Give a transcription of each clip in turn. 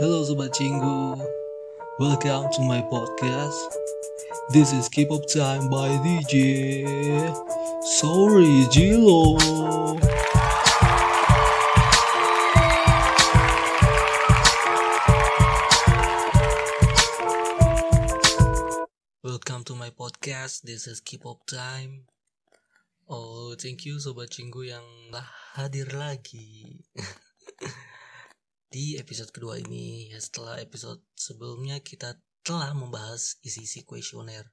Hello Sobat Cinggu Welcome to my podcast. This is Keep Up Time by DJ Sorry Jilo. Welcome to my podcast. This is Keep Up Time. Oh thank you Sobat Cinggu yang hadir lagi Di episode kedua ini. Ya setelah episode sebelumnya kita telah membahas isi-isi kuesioner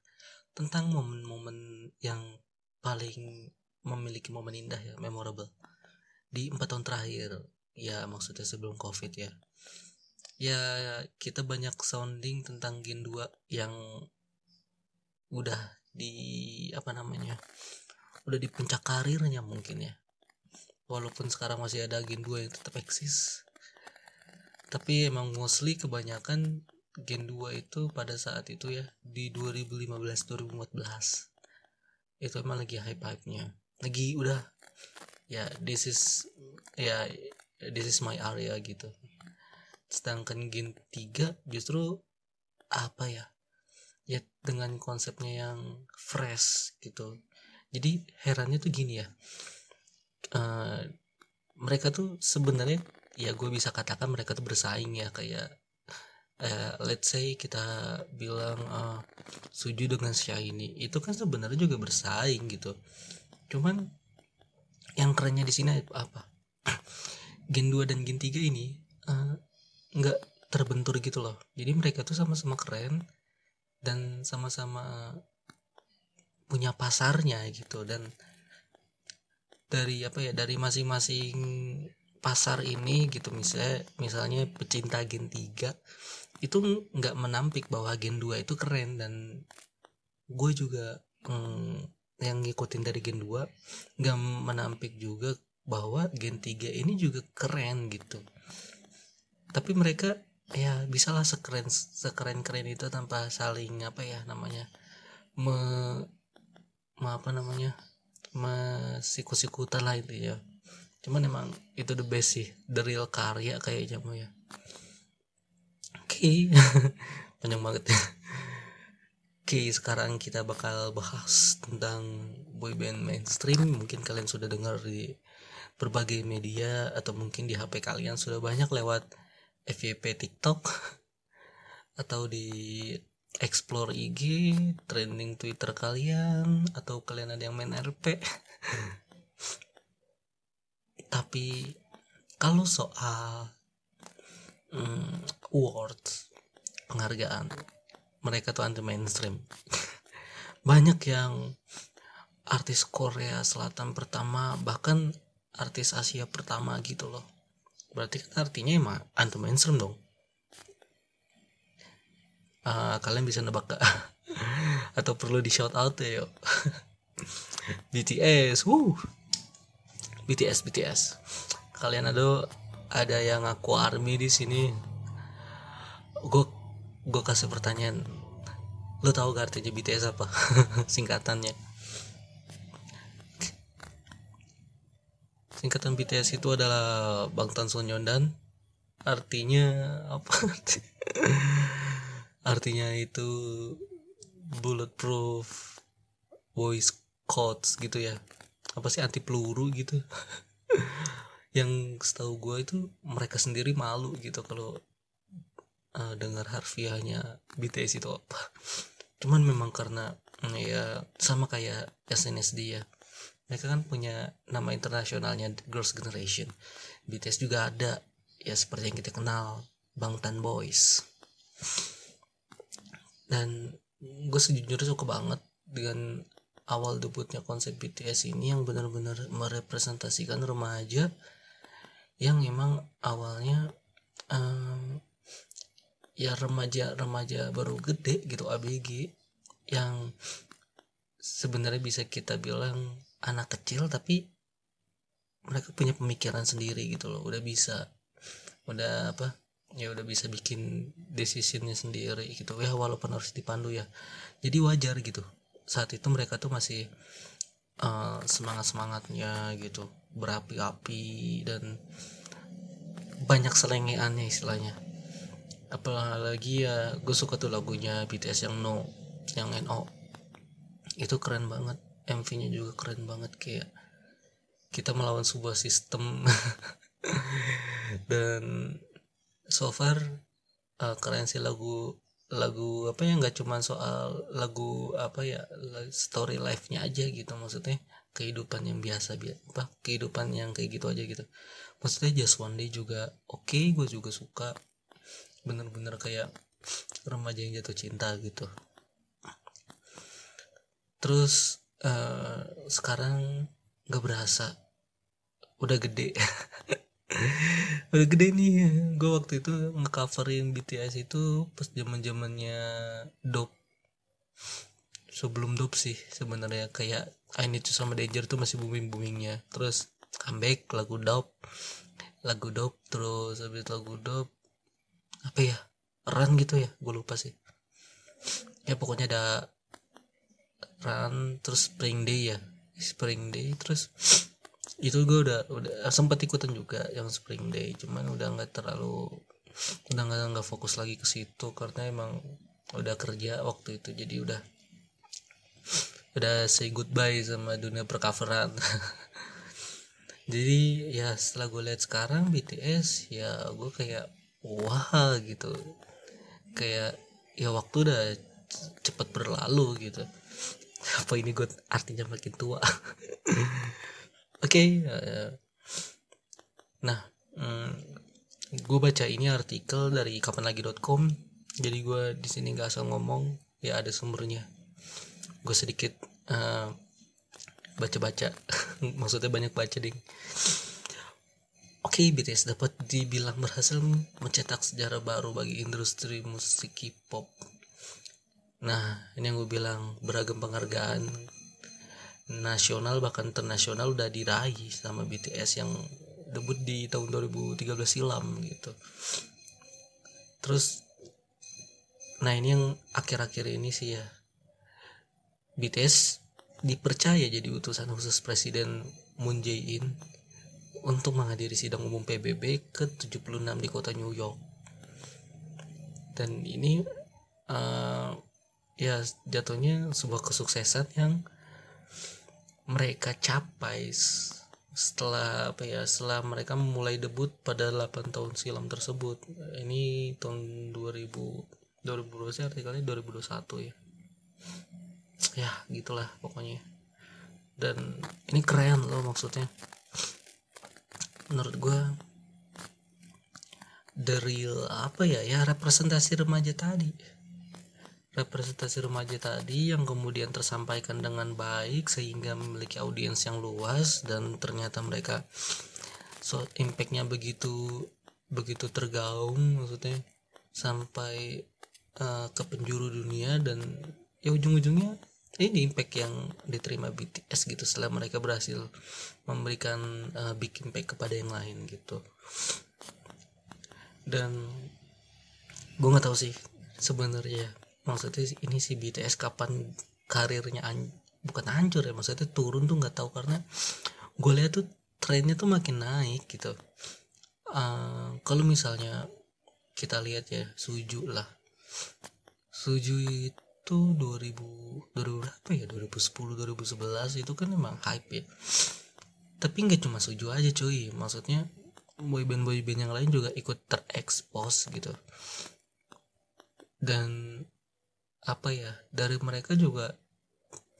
tentang momen-momen yang paling memiliki momen indah ya memorable. Di empat tahun terakhir ya maksudnya sebelum covid ya. Ya kita banyak sounding tentang Gen 2 yang udah di apa namanya udah di puncak karirnya mungkin ya. Walaupun sekarang masih ada Gen 2 yang tetap eksis tapi emang mostly kebanyakan Gen 2 itu pada saat itu ya di 2015-2014 itu emang lagi hype-hype-nya. Lagi udah ya this is ya this is my area gitu. Sedangkan Gen 3 justru apa ya ya dengan konsepnya yang fresh gitu. Jadi herannya tuh gini ya uh, mereka tuh sebenarnya ya gue bisa katakan mereka tuh bersaing ya kayak uh, let's say kita bilang uh, Suju dengan Shiny itu kan sebenarnya juga bersaing gitu. Cuman yang kerennya di sini apa? Gen 2 dan Gen 3 ini nggak uh, terbentur gitu loh. Jadi mereka tuh sama-sama keren dan sama-sama punya pasarnya gitu. Dan dari apa ya dari masing-masing pasar ini gitu misalnya misalnya pecinta Gen 3 itu nggak menampik bahwa Gen 2 itu keren. Dan gue juga mm, yang ngikutin dari Gen 2 nggak menampik juga bahwa Gen 3 ini juga keren gitu. Tapi mereka ya bisalah sekeren sekeren keren itu tanpa saling apa ya namanya me, me apa namanya mesikut-sikutan lah itu ya cuman emang itu the best sih the real karya kayaknya mau ya oke okay. panjang banget ya oke sekarang kita bakal bahas tentang boyband mainstream mungkin kalian sudah dengar di berbagai media atau mungkin di HP kalian sudah banyak lewat FYP TikTok atau di explore IG, trending Twitter kalian atau kalian ada yang main RP. Tapi kalau soal hmm, awards, penghargaan, mereka tuh anti mainstream. Banyak yang artis Korea Selatan pertama bahkan artis Asia pertama gitu loh. Berarti kan artinya emang anti mainstream dong. Uh, kalian bisa nebak gak atau perlu di shout out ya yuk? BTS wuh BTS BTS kalian ada ada yang aku army di sini? Gue gue kasih pertanyaan. Lo tahu gak artinya BTS apa? Singkatannya. Singkatan BTS itu adalah Bangtan Sonyeondan artinya apa? Artinya itu bulletproof voice codes gitu ya apa sih anti peluru gitu. Yang setahu gue itu mereka sendiri malu gitu kalau uh, dengar harfiahnya BTS itu apa. Cuman memang karena ya sama kayak SNSD ya mereka kan punya nama internasionalnya Girls Generation. BTS juga ada ya seperti yang kita kenal Bangtan Boys. Dan gue sejujurnya suka banget dengan awal debutnya konsep BTS ini yang benar-benar merepresentasikan remaja yang emang awalnya um, ya remaja-remaja baru gede gitu ABG yang sebenarnya bisa kita bilang anak kecil tapi mereka punya pemikiran sendiri gitu loh. Udah bisa udah apa ya udah bisa bikin decisionnya sendiri gitu. Ya walaupun harus dipandu ya. Jadi wajar gitu saat itu mereka tuh masih uh, eh, semangat semangatnya gitu berapi-api dan banyak selengeannya istilahnya. Apalagi ya gue suka tuh lagunya BTS yang No yang NO itu keren banget MV-nya juga keren banget kayak kita melawan sebuah sistem. Dan so far uh, keren sih lagu lagu apa ya nggak cuma soal lagu apa ya story life nya aja gitu maksudnya kehidupan yang biasa biasa apa kehidupan yang kayak gitu aja gitu. Maksudnya Just One Day juga oke okay, gue juga suka. Bener-bener kayak remaja yang jatuh cinta gitu. Terus uh, sekarang nggak berasa. Udah gede udah gede nih. Gue waktu itu ngecoverin BTS itu pas zaman zamannya Dope. Sebelum Dope sih sebenarnya. Kayak I Need to sama Danger tuh masih booming boomingnya terus comeback lagu Dope. Lagu Dope terus habis lagu Dope apa ya Run gitu ya gue lupa sih. Ya pokoknya ada Run terus Spring Day ya. Spring Day terus itu gue udah udah sempat ikutan juga yang spring day cuman udah nggak terlalu udah nggak nggak fokus lagi ke situ karena emang udah kerja waktu itu jadi udah udah say goodbye sama dunia percoveran. Jadi ya setelah gue lihat sekarang BTS ya gue kayak wah gitu. Kayak ya waktu udah cepet berlalu gitu. Apa ini gue artinya makin tua oke okay, uh, nah um, gue baca ini artikel dari kapanlagi.com jadi gue di sini gak asal ngomong ya ada sumbernya. Gue sedikit uh, baca-baca. Maksudnya banyak baca ding. Oke, okay, BTS dapat dibilang berhasil mencetak sejarah baru bagi industri musik K-pop. Nah, ini yang gue bilang beragam penghargaan nasional bahkan internasional udah diraih sama BTS yang debut di tahun 2013 silam gitu terus nah ini yang akhir-akhir ini sih ya BTS dipercaya jadi utusan khusus Presiden Moon Jae-in untuk menghadiri sidang umum PBB ke-76 di kota New York. Dan ini uh, ya jatuhnya sebuah kesuksesan yang mereka capai setelah apa ya setelah mereka mulai debut pada 8 tahun silam tersebut. Ini tahun 2000 2020 sih artikelnya? 2021 ya. Ya gitulah pokoknya. Dan ini keren loh maksudnya. Menurut gue dari apa ya ya representasi remaja tadi representasi remaja tadi yang kemudian tersampaikan dengan baik sehingga memiliki audiens yang luas dan ternyata mereka so impactnya begitu begitu tergaung maksudnya sampai uh, ke penjuru dunia dan ya ujung-ujungnya ini impact yang diterima BTS gitu setelah mereka berhasil memberikan uh, big impact kepada yang lain gitu. Dan gue nggak tahu sih sebenarnya maksudnya ini si BTS kapan karirnya an bukan hancur ya maksudnya turun tuh nggak tahu karena gue lihat tuh trennya tuh makin naik gitu. Uh, kalau misalnya kita lihat ya Suju lah. Suju itu 2000 2000 berapa ya? 2010 2011 itu kan emang hype ya. Tapi nggak cuma Suju aja cuy. Maksudnya boyband boyband yang lain juga ikut terekspos gitu. Dan apa ya dari mereka juga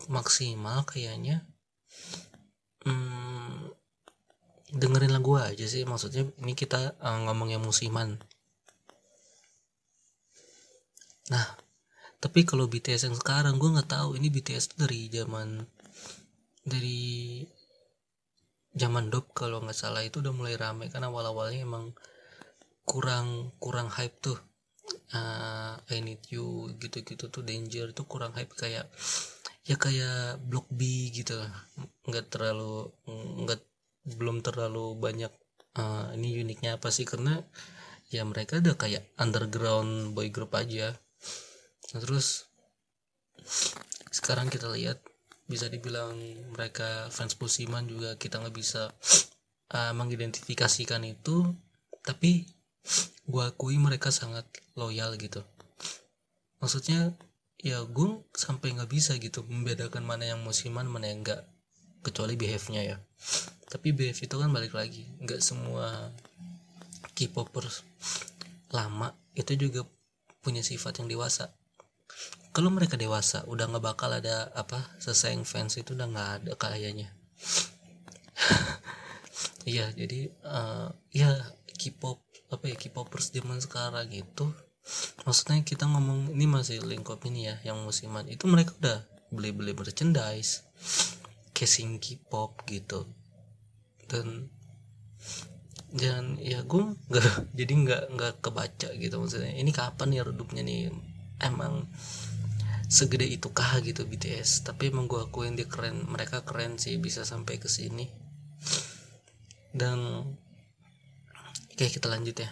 maksimal kayaknya. Hmm, dengerin lagu aja sih maksudnya ini kita uh, ngomong yang musiman. Nah tapi kalau BTS yang sekarang gue nggak tahu ini BTS dari zaman dari zaman dop kalau nggak salah itu udah mulai rame karena awal awalnya emang kurang kurang hype tuh uh, I need you gitu-gitu tuh danger itu kurang hype kayak ya kayak block B gitu. Nggak terlalu nggak belum terlalu banyak uh, ini uniknya apa sih? Karena ya mereka udah kayak underground boy group aja. Nah, terus sekarang kita lihat bisa dibilang mereka fans musiman juga kita nggak bisa uh, mengidentifikasikan itu. Tapi gue akui mereka sangat loyal gitu. Maksudnya ya gue sampai nggak bisa gitu membedakan mana yang musiman mana yang enggak kecuali behave-nya ya. Tapi behave itu kan balik lagi nggak semua K-popers lama itu juga punya sifat yang dewasa. Kalau mereka dewasa udah nggak bakal ada apa sesayang fans itu udah nggak ada kayaknya. Iya jadi uh, ya K-pop apa ya K-popers zaman sekarang itu maksudnya kita ngomong ini masih lingkup ini ya yang musiman. Itu mereka udah beli-beli merchandise casing K-pop gitu. Dan jangan ya gue nggak jadi nggak nggak kebaca gitu maksudnya. Ini kapan ya redupnya nih? Emang segede itu kah gitu BTS tapi emang gue akuin dia keren mereka keren sih bisa sampai ke sini. Dan oke kita lanjut ya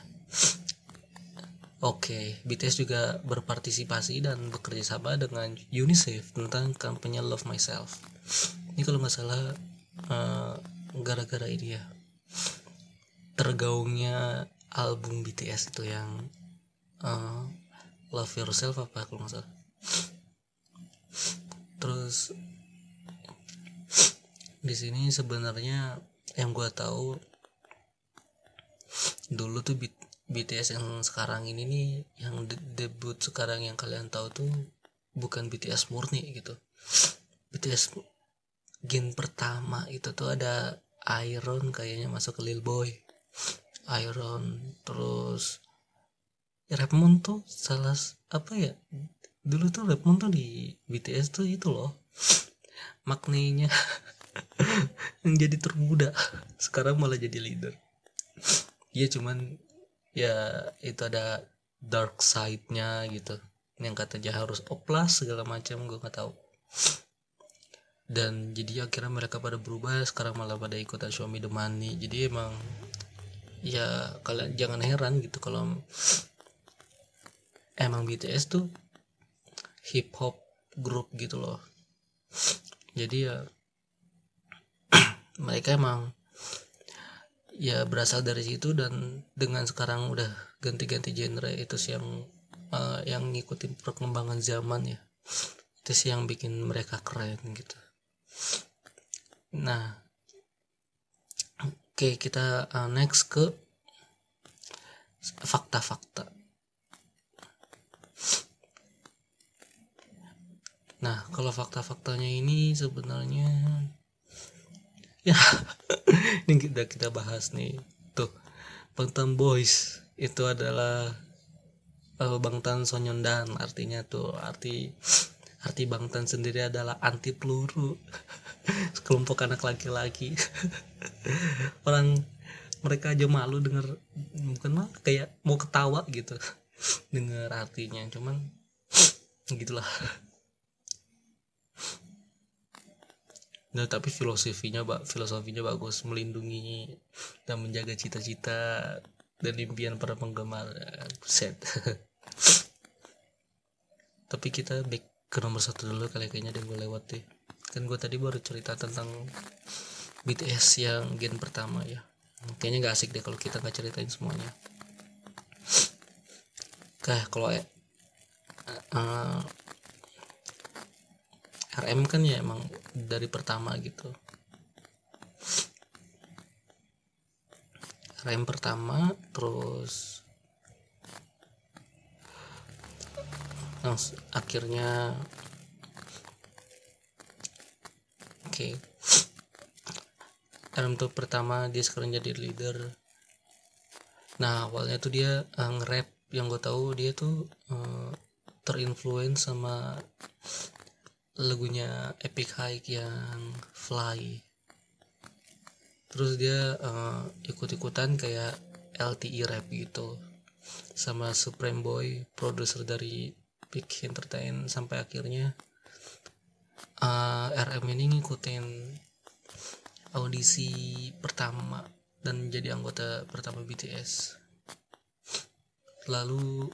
Oke, BTS juga berpartisipasi dan bekerja sama dengan UNICEF tentang kampanye Love Myself. Ini kalau nggak salah eh, gara-gara ini ya tergaungnya album BTS itu yang uh, Love Yourself apa kalau nggak salah. Terus di sini sebenarnya yang gue tahu dulu tuh BTS yang sekarang ini nih yang de debut sekarang yang kalian tahu tuh bukan BTS murni gitu. BTS gen pertama itu tuh ada Iron kayaknya masuk ke Lil Boy. Iron terus Rapmon tuh salah apa ya dulu tuh Rapmon tuh di BTS tuh itu loh maknanya yang jadi termuda sekarang malah jadi leader. Iya cuman ya itu ada dark side-nya gitu. Yang katanya harus oplas segala macam gue nggak tahu. Dan jadi akhirnya mereka pada berubah sekarang malah pada ikutan Xiaomi the money. Jadi emang ya kalian jangan heran gitu kalau emang BTS tuh hip hop grup gitu loh. Jadi ya mereka emang ya berasal dari situ dan dengan sekarang udah ganti-ganti genre itu sih yang uh, yang ngikutin perkembangan zaman ya. Itu sih yang bikin mereka keren gitu. Nah oke okay, kita uh, next ke fakta-fakta. Nah kalau fakta-faktanya ini sebenarnya ya ini kita kita bahas nih. Tuh Bangtan Boys itu adalah uh, Bangtan Sonyondan artinya tuh. Arti arti Bangtan sendiri adalah anti peluru. Kelompok anak laki-laki. Orang mereka aja malu denger bukan malu kayak mau ketawa gitu. Denger artinya cuman gitulah Nah, tapi filosofinya, Pak, filosofinya bagus, melindungi dan menjaga cita-cita dan impian para penggemar. Set. tapi kita back ke nomor satu dulu kali kayaknya dan gue lewat deh. Kan gue tadi baru cerita tentang BTS yang gen pertama ya. Kayaknya gak asik deh kalau kita nggak ceritain semuanya. Kayak kalau uh, RM kan ya emang dari pertama gitu. RM pertama terus langsung akhirnya oke. Okay. RM tuh pertama dia sekarang jadi leader. Nah awalnya tuh dia uh, nge-rap. Yang gue tahu dia tuh uh, terinfluence sama lagunya Epic High yang Fly. Terus dia uh, ikut-ikutan kayak LTE rap gitu. Sama Supreme Boy produser dari Big Entertain sampai akhirnya uh, eh, RM ini ngikutin audisi pertama dan jadi anggota pertama BTS lalu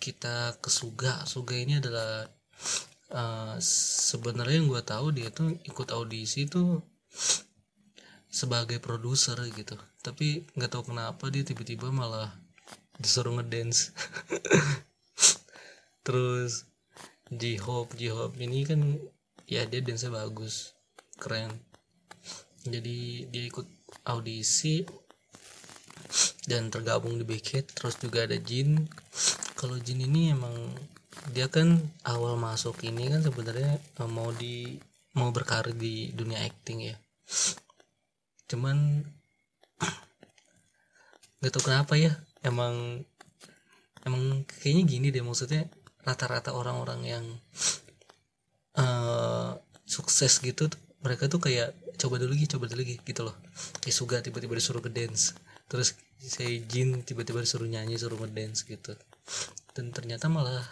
kita ke Suga. Suga ini adalah uh, sebenarnya yang gue tahu dia tuh ikut audisi tuh sebagai produser gitu. Tapi nggak tahu kenapa dia tiba-tiba malah disuruh ngedance. Terus J-Hope J-Hope ini kan ya dia dance bagus keren. Jadi dia ikut audisi dan tergabung di Hit terus juga ada Jin. Kalau Jin ini emang dia kan awal masuk ini kan sebenarnya eh, mau di mau berkarir di dunia acting ya. Cuman nggak tahu kenapa ya emang emang kayaknya gini deh maksudnya rata-rata orang-orang yang uh, sukses gitu mereka tuh kayak coba dulu lagi coba dulu lagi gitu loh. Kayak Suga tiba-tiba disuruh ke dance terus saya Jin tiba-tiba disuruh nyanyi suruh ngedance gitu. Dan ternyata malah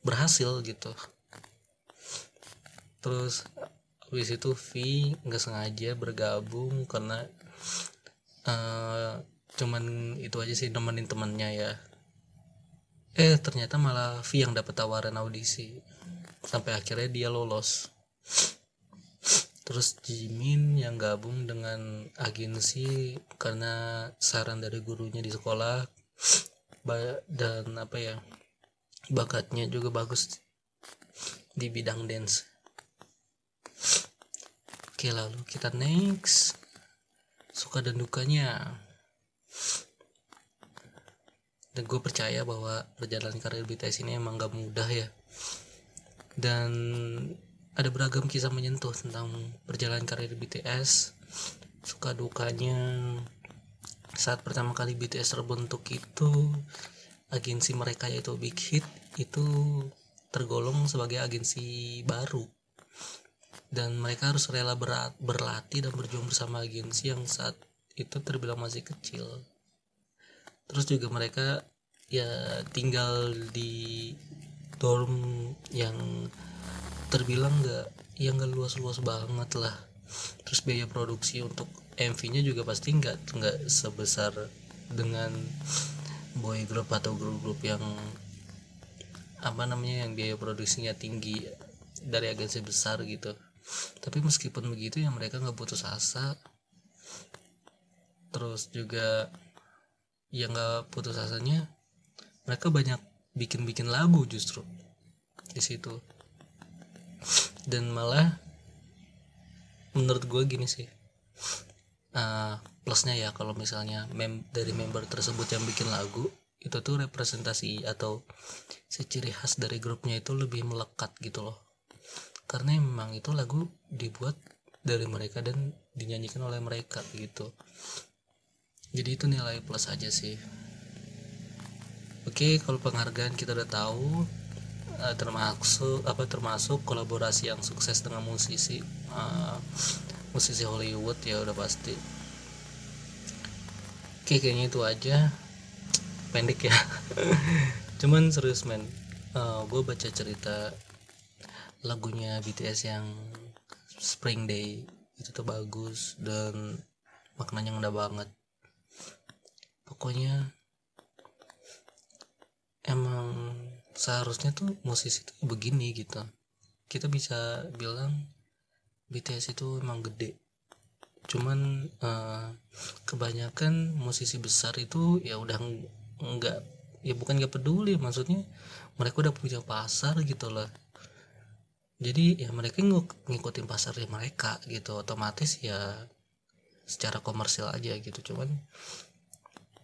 berhasil gitu. Terus habis itu V nggak sengaja bergabung karena uh, cuman itu aja sih nemenin temannya ya. Eh ternyata malah V yang dapat tawaran audisi. Sampai akhirnya dia lolos. Terus Jimin yang gabung dengan agensi karena saran dari gurunya di sekolah. Dan apa ya bakatnya juga bagus di bidang dance. Oke lalu kita next. Suka dan dukanya. Dan gue percaya bahwa perjalanan karir BTS ini emang gak mudah ya. Dan ada beragam kisah menyentuh tentang perjalanan karir BTS suka dukanya. Saat pertama kali BTS terbentuk itu agensi mereka yaitu Big Hit itu tergolong sebagai agensi baru. Dan mereka harus rela berat, berlatih dan berjuang bersama agensi yang saat itu terbilang masih kecil. Terus juga mereka ya tinggal di dorm yang terbilang nggak yang nggak luas-luas banget lah. Terus biaya produksi untuk MV-nya juga pasti nggak nggak sebesar dengan boy group atau grup-grup yang apa namanya yang biaya produksinya tinggi dari agensi besar gitu. Tapi meskipun begitu ya mereka nggak putus asa. Terus juga yang nggak putus asanya mereka banyak bikin-bikin lagu justru di situ. Dan malah menurut gue gini sih uh, plusnya ya kalau misalnya mem dari member tersebut yang bikin lagu itu tuh representasi atau seciri khas dari grupnya itu lebih melekat gitu loh. Karena memang itu lagu dibuat dari mereka dan dinyanyikan oleh mereka gitu. Jadi itu nilai plus aja sih. Oke kalau penghargaan kita udah tahu uh, termasuk apa termasuk kolaborasi yang sukses dengan musisi uh, musisi Hollywood ya udah pasti oke kayaknya itu aja. Pendek ya. Cuman serius men. Uh, gue baca cerita lagunya BTS yang Spring Day itu tuh bagus dan maknanya udah banget. Pokoknya emang seharusnya tuh musisi itu begini gitu. Kita bisa bilang BTS itu emang gede cuman uh, kebanyakan musisi besar itu ya udah nggak ya bukan nggak peduli maksudnya mereka udah punya pasar gitu loh. Jadi ya mereka ng ngikutin pasarnya mereka gitu otomatis ya secara komersial aja gitu. Cuman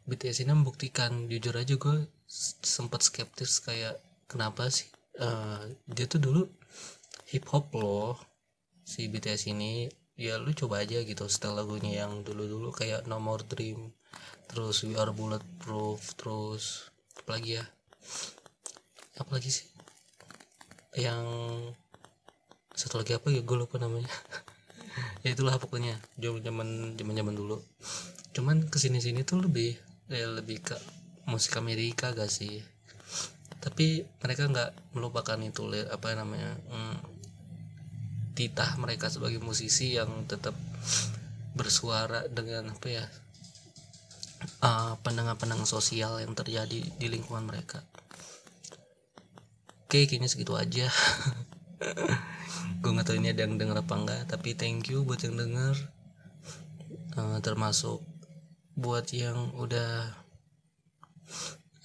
BTS ini membuktikan jujur aja gue sempat skeptis kayak kenapa sih uh, dia tuh dulu hip hop loh si BTS ini ya lu coba aja gitu setel lagunya yang dulu dulu kayak No More Dream terus We Are Bulletproof terus apa lagi ya? Apa lagi sih? Yang satu lagi apa ya? Gue lupa namanya. Ya itulah pokoknya zaman zaman zaman dulu. Cuman ke sini sini tuh lebih ya lebih ke musik Amerika gak sih? Tapi mereka nggak melupakan itu apa namanya hmm, titah mereka sebagai musisi yang tetap bersuara dengan apa ya uh, pandangan-pandangan sosial yang terjadi di lingkungan mereka. Oke kayaknya segitu aja. Gue nggak tahu ini ada yang denger apa enggak tapi thank you buat yang denger. Uh, termasuk buat yang udah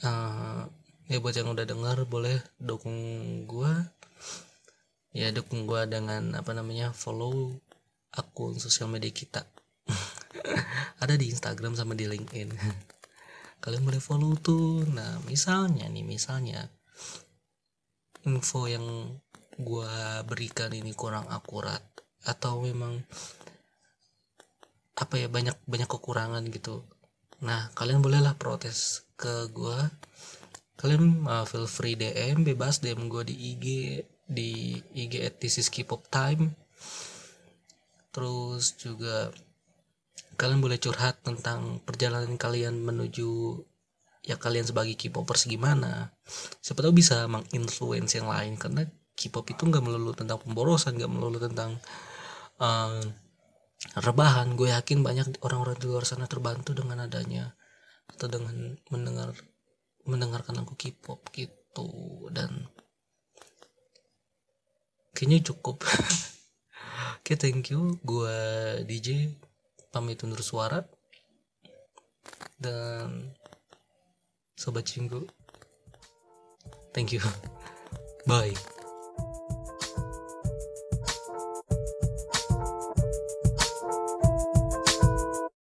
uh, ya buat yang udah dengar boleh dukung gua ya dukung gua dengan apa namanya follow akun sosial media kita. Ada di Instagram sama di LinkedIn. Kalian boleh follow tuh. Nah misalnya nih misalnya info yang gua berikan ini kurang akurat atau memang apa ya banyak banyak kekurangan gitu. Nah kalian bolehlah protes ke gua. Kalian uh, feel free DM bebas DM gue di IG di IG at this is K-pop time. Terus juga kalian boleh curhat tentang perjalanan kalian menuju ya kalian sebagai K-popers gimana. Siapa tahu bisa menginfluence yang lain karena K-pop itu nggak melulu tentang pemborosan nggak melulu tentang uh, rebahan. Gue yakin banyak orang-orang di luar sana terbantu dengan adanya atau dengan mendengar mendengarkan lagu K-pop gitu. Dan kayaknya cukup. Oke okay, thank you. Gue DJ pamit undur suara. Dan sobat cinggu thank you. Bye